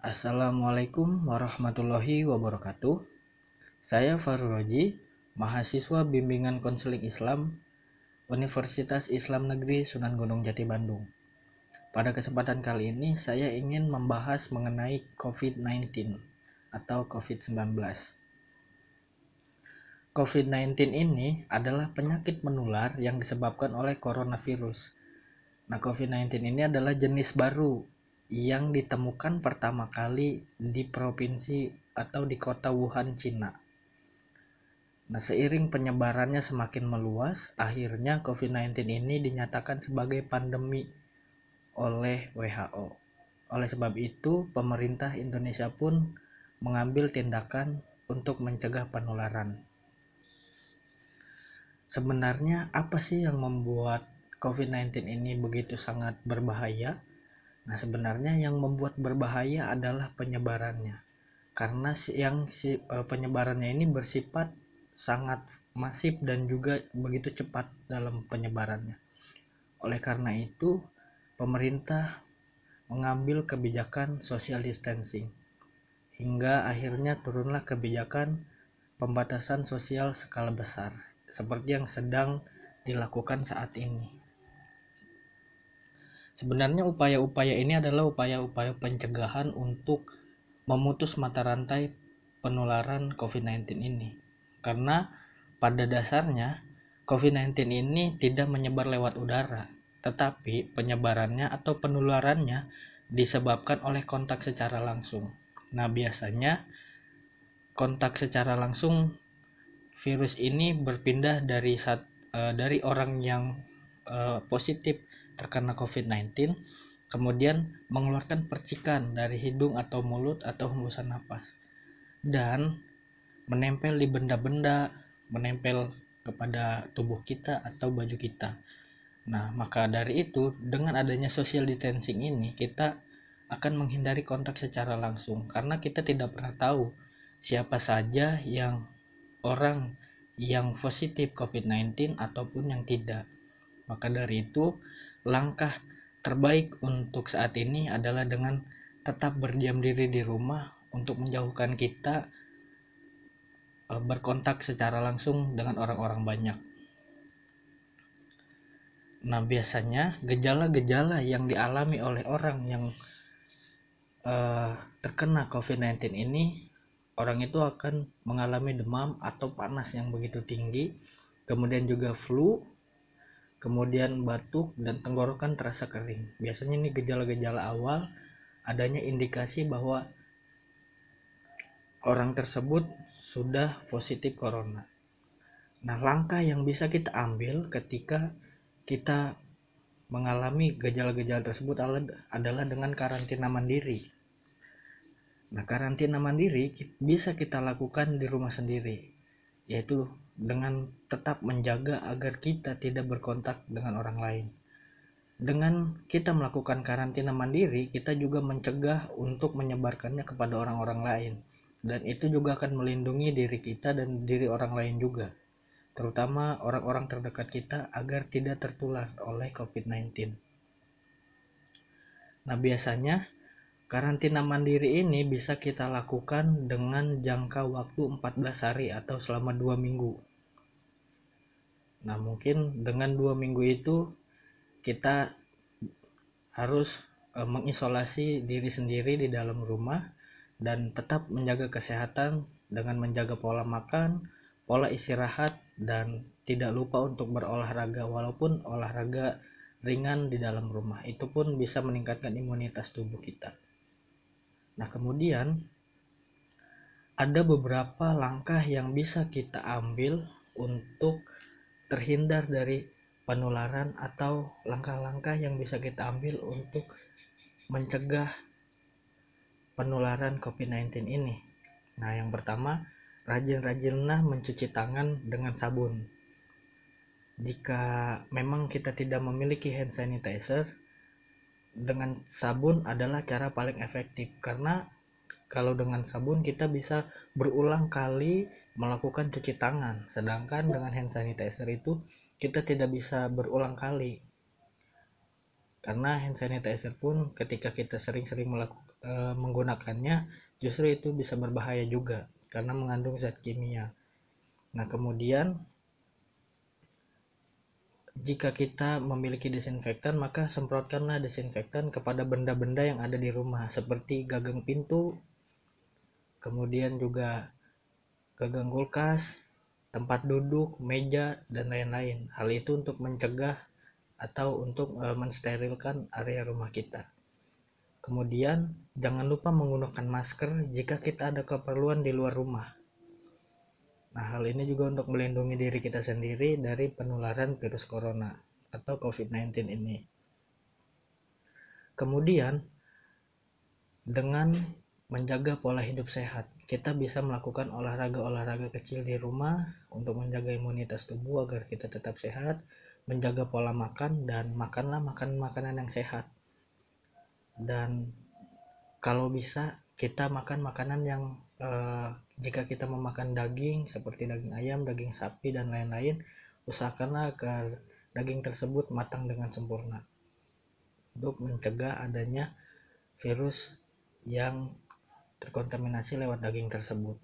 Assalamualaikum warahmatullahi wabarakatuh. Saya Faruroji, mahasiswa bimbingan konseling Islam Universitas Islam Negeri Sunan Gunung Jati Bandung. Pada kesempatan kali ini saya ingin membahas mengenai COVID-19 atau COVID-19. COVID-19 ini adalah penyakit menular yang disebabkan oleh coronavirus. Nah, COVID-19 ini adalah jenis baru yang ditemukan pertama kali di provinsi atau di kota Wuhan, Cina. Nah, seiring penyebarannya semakin meluas, akhirnya COVID-19 ini dinyatakan sebagai pandemi oleh WHO. Oleh sebab itu, pemerintah Indonesia pun mengambil tindakan untuk mencegah penularan. Sebenarnya apa sih yang membuat COVID-19 ini begitu sangat berbahaya? Nah, sebenarnya yang membuat berbahaya adalah penyebarannya. Karena yang si, e, penyebarannya ini bersifat sangat masif dan juga begitu cepat dalam penyebarannya. Oleh karena itu, pemerintah mengambil kebijakan social distancing hingga akhirnya turunlah kebijakan pembatasan sosial skala besar seperti yang sedang dilakukan saat ini. Sebenarnya upaya-upaya ini adalah upaya-upaya pencegahan untuk memutus mata rantai penularan COVID-19 ini. Karena pada dasarnya COVID-19 ini tidak menyebar lewat udara, tetapi penyebarannya atau penularannya disebabkan oleh kontak secara langsung. Nah, biasanya kontak secara langsung virus ini berpindah dari saat, uh, dari orang yang uh, positif terkena COVID-19 kemudian mengeluarkan percikan dari hidung atau mulut atau hembusan napas. Dan menempel di benda-benda menempel kepada tubuh kita atau baju kita. Nah maka dari itu dengan adanya social distancing ini kita akan menghindari kontak secara langsung. Karena kita tidak pernah tahu siapa saja yang orang yang positif COVID-19 ataupun yang tidak. Maka dari itu langkah terbaik untuk saat ini adalah dengan tetap berdiam diri di rumah untuk menjauhkan kita e, berkontak secara langsung dengan orang-orang banyak. Nah, biasanya gejala-gejala yang dialami oleh orang yang uh, terkena COVID-19 ini, orang itu akan mengalami demam atau panas yang begitu tinggi, kemudian juga flu, kemudian batuk dan tenggorokan terasa kering. Biasanya ini gejala-gejala awal adanya indikasi bahwa orang tersebut sudah positif corona. Nah, langkah yang bisa kita ambil ketika kita mengalami gejala-gejala tersebut adalah dengan karantina mandiri. Nah, karantina mandiri bisa kita lakukan di rumah sendiri, yaitu dengan tetap menjaga agar kita tidak berkontak dengan orang lain. Dengan kita melakukan karantina mandiri, kita juga mencegah untuk menyebarkannya kepada orang-orang lain. Dan itu juga akan melindungi diri kita dan diri orang lain juga. Terutama orang-orang terdekat kita agar tidak tertular oleh COVID-19. Nah, biasanya Karantina mandiri ini bisa kita lakukan dengan jangka waktu 14 hari atau selama 2 minggu. Nah mungkin dengan dua minggu itu kita harus e, mengisolasi diri sendiri di dalam rumah dan tetap menjaga kesehatan dengan menjaga pola makan, pola istirahat dan tidak lupa untuk berolahraga walaupun olahraga ringan di dalam rumah itu pun bisa meningkatkan imunitas tubuh kita. Nah, kemudian ada beberapa langkah yang bisa kita ambil untuk terhindar dari penularan atau langkah-langkah yang bisa kita ambil untuk mencegah penularan COVID-19 ini. Nah, yang pertama, rajin-rajinlah mencuci tangan dengan sabun. Jika memang kita tidak memiliki hand sanitizer, dengan sabun adalah cara paling efektif karena kalau dengan sabun kita bisa berulang kali melakukan cuci tangan. Sedangkan dengan hand sanitizer itu kita tidak bisa berulang kali. Karena hand sanitizer pun ketika kita sering-sering e, menggunakannya justru itu bisa berbahaya juga karena mengandung zat kimia. Nah kemudian jika kita memiliki desinfektan maka semprotkanlah desinfektan kepada benda-benda yang ada di rumah seperti gagang pintu kemudian juga gagang kulkas tempat duduk, meja, dan lain-lain. Hal itu untuk mencegah atau untuk e, mensterilkan area rumah kita. Kemudian, jangan lupa menggunakan masker jika kita ada keperluan di luar rumah. Nah, hal ini juga untuk melindungi diri kita sendiri dari penularan virus corona atau COVID-19 ini. Kemudian, dengan menjaga pola hidup sehat, kita bisa melakukan olahraga-olahraga kecil di rumah untuk menjaga imunitas tubuh agar kita tetap sehat, menjaga pola makan dan makanlah makanan-makanan yang sehat. Dan kalau bisa kita makan makanan yang eh, jika kita memakan daging seperti daging ayam, daging sapi dan lain-lain, usahakanlah agar daging tersebut matang dengan sempurna untuk mencegah adanya virus yang terkontaminasi lewat daging tersebut.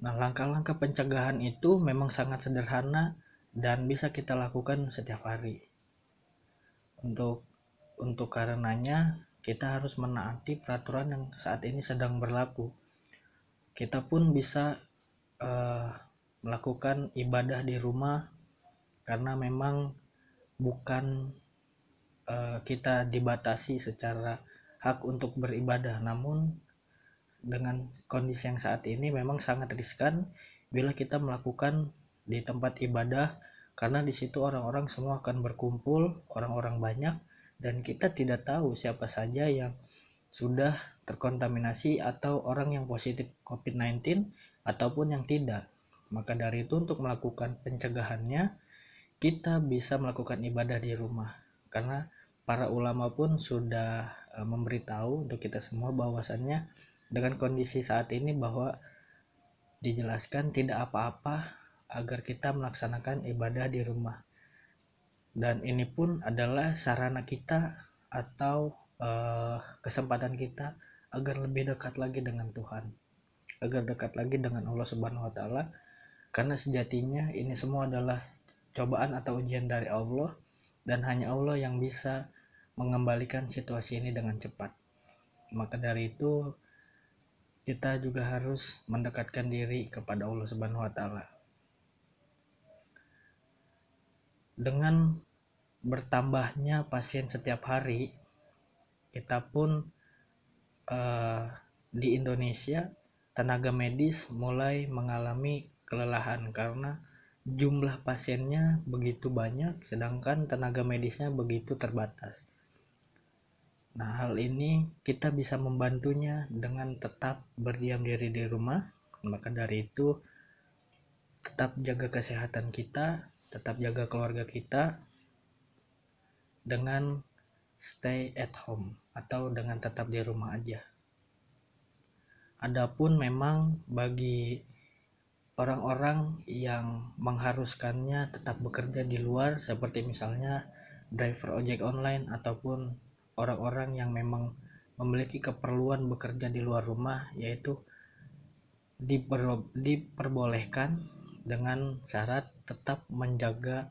Nah, langkah-langkah pencegahan itu memang sangat sederhana dan bisa kita lakukan setiap hari. Untuk untuk karenanya kita harus menaati peraturan yang saat ini sedang berlaku. Kita pun bisa uh, melakukan ibadah di rumah karena memang bukan uh, kita dibatasi secara hak untuk beribadah namun dengan kondisi yang saat ini memang sangat riskan bila kita melakukan di tempat ibadah karena di situ orang-orang semua akan berkumpul orang-orang banyak dan kita tidak tahu siapa saja yang sudah terkontaminasi atau orang yang positif COVID-19 ataupun yang tidak. Maka dari itu untuk melakukan pencegahannya kita bisa melakukan ibadah di rumah karena para ulama pun sudah uh, memberitahu untuk kita semua bahwasannya dengan kondisi saat ini bahwa dijelaskan tidak apa-apa agar kita melaksanakan ibadah di rumah. Dan ini pun adalah sarana kita atau uh, kesempatan kita agar lebih dekat lagi dengan Tuhan. Agar dekat lagi dengan Allah Subhanahu wa taala. Karena sejatinya ini semua adalah cobaan atau ujian dari Allah dan hanya Allah yang bisa mengembalikan situasi ini dengan cepat. Maka dari itu kita juga harus mendekatkan diri kepada Allah Subhanahu wa taala. Dengan bertambahnya pasien setiap hari, kita pun uh, di Indonesia tenaga medis mulai mengalami kelelahan karena jumlah pasiennya begitu banyak sedangkan tenaga medisnya begitu terbatas. Nah, hal ini kita bisa membantunya dengan tetap berdiam diri di rumah. Maka dari itu, tetap jaga kesehatan kita, tetap jaga keluarga kita dengan stay at home atau dengan tetap di rumah aja. Adapun memang bagi orang-orang yang mengharuskannya tetap bekerja di luar seperti misalnya driver ojek online ataupun orang-orang yang memang memiliki keperluan bekerja di luar rumah yaitu diper, diperbolehkan dengan syarat tetap menjaga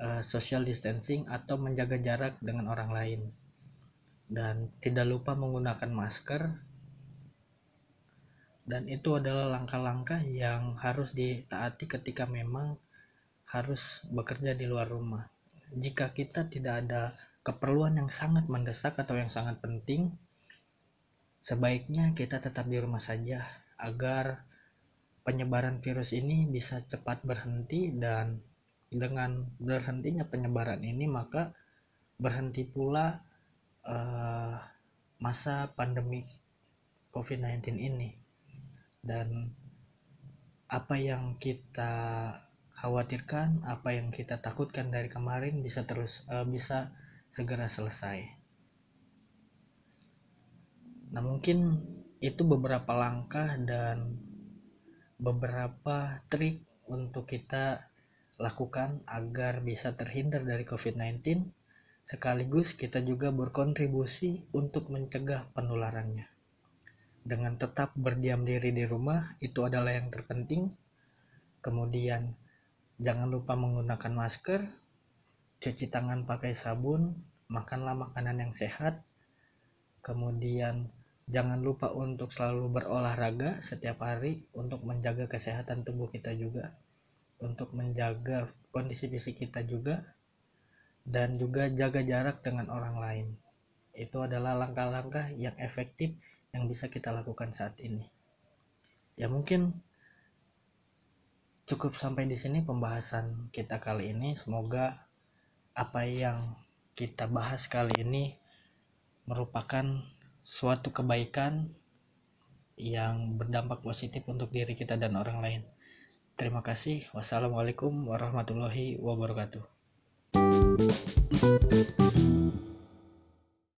uh, social distancing atau menjaga jarak dengan orang lain. Dan tidak lupa menggunakan masker. Dan itu adalah langkah-langkah yang harus ditaati ketika memang harus bekerja di luar rumah. Jika kita tidak ada keperluan yang sangat mendesak atau yang sangat penting, sebaiknya kita tetap di rumah saja agar penyebaran virus ini bisa cepat berhenti dan dengan berhentinya penyebaran ini maka berhenti pula uh, masa pandemi COVID-19 ini. Dan apa yang kita khawatirkan, apa yang kita takutkan dari kemarin bisa terus uh, bisa segera selesai. Nah, mungkin itu beberapa langkah dan beberapa trik untuk kita lakukan agar bisa terhindar dari COVID-19 sekaligus kita juga berkontribusi untuk mencegah penularannya. Dengan tetap berdiam diri di rumah itu adalah yang terpenting. Kemudian jangan lupa menggunakan masker, cuci tangan pakai sabun, makanlah makanan yang sehat. Kemudian jangan lupa untuk selalu berolahraga setiap hari untuk menjaga kesehatan tubuh kita juga untuk menjaga kondisi fisik kita juga dan juga jaga jarak dengan orang lain itu adalah langkah-langkah yang efektif yang bisa kita lakukan saat ini ya mungkin cukup sampai di sini pembahasan kita kali ini. Semoga apa yang kita bahas kali ini merupakan suatu kebaikan yang berdampak positif untuk diri kita dan orang lain. Terima kasih. Wassalamualaikum warahmatullahi wabarakatuh.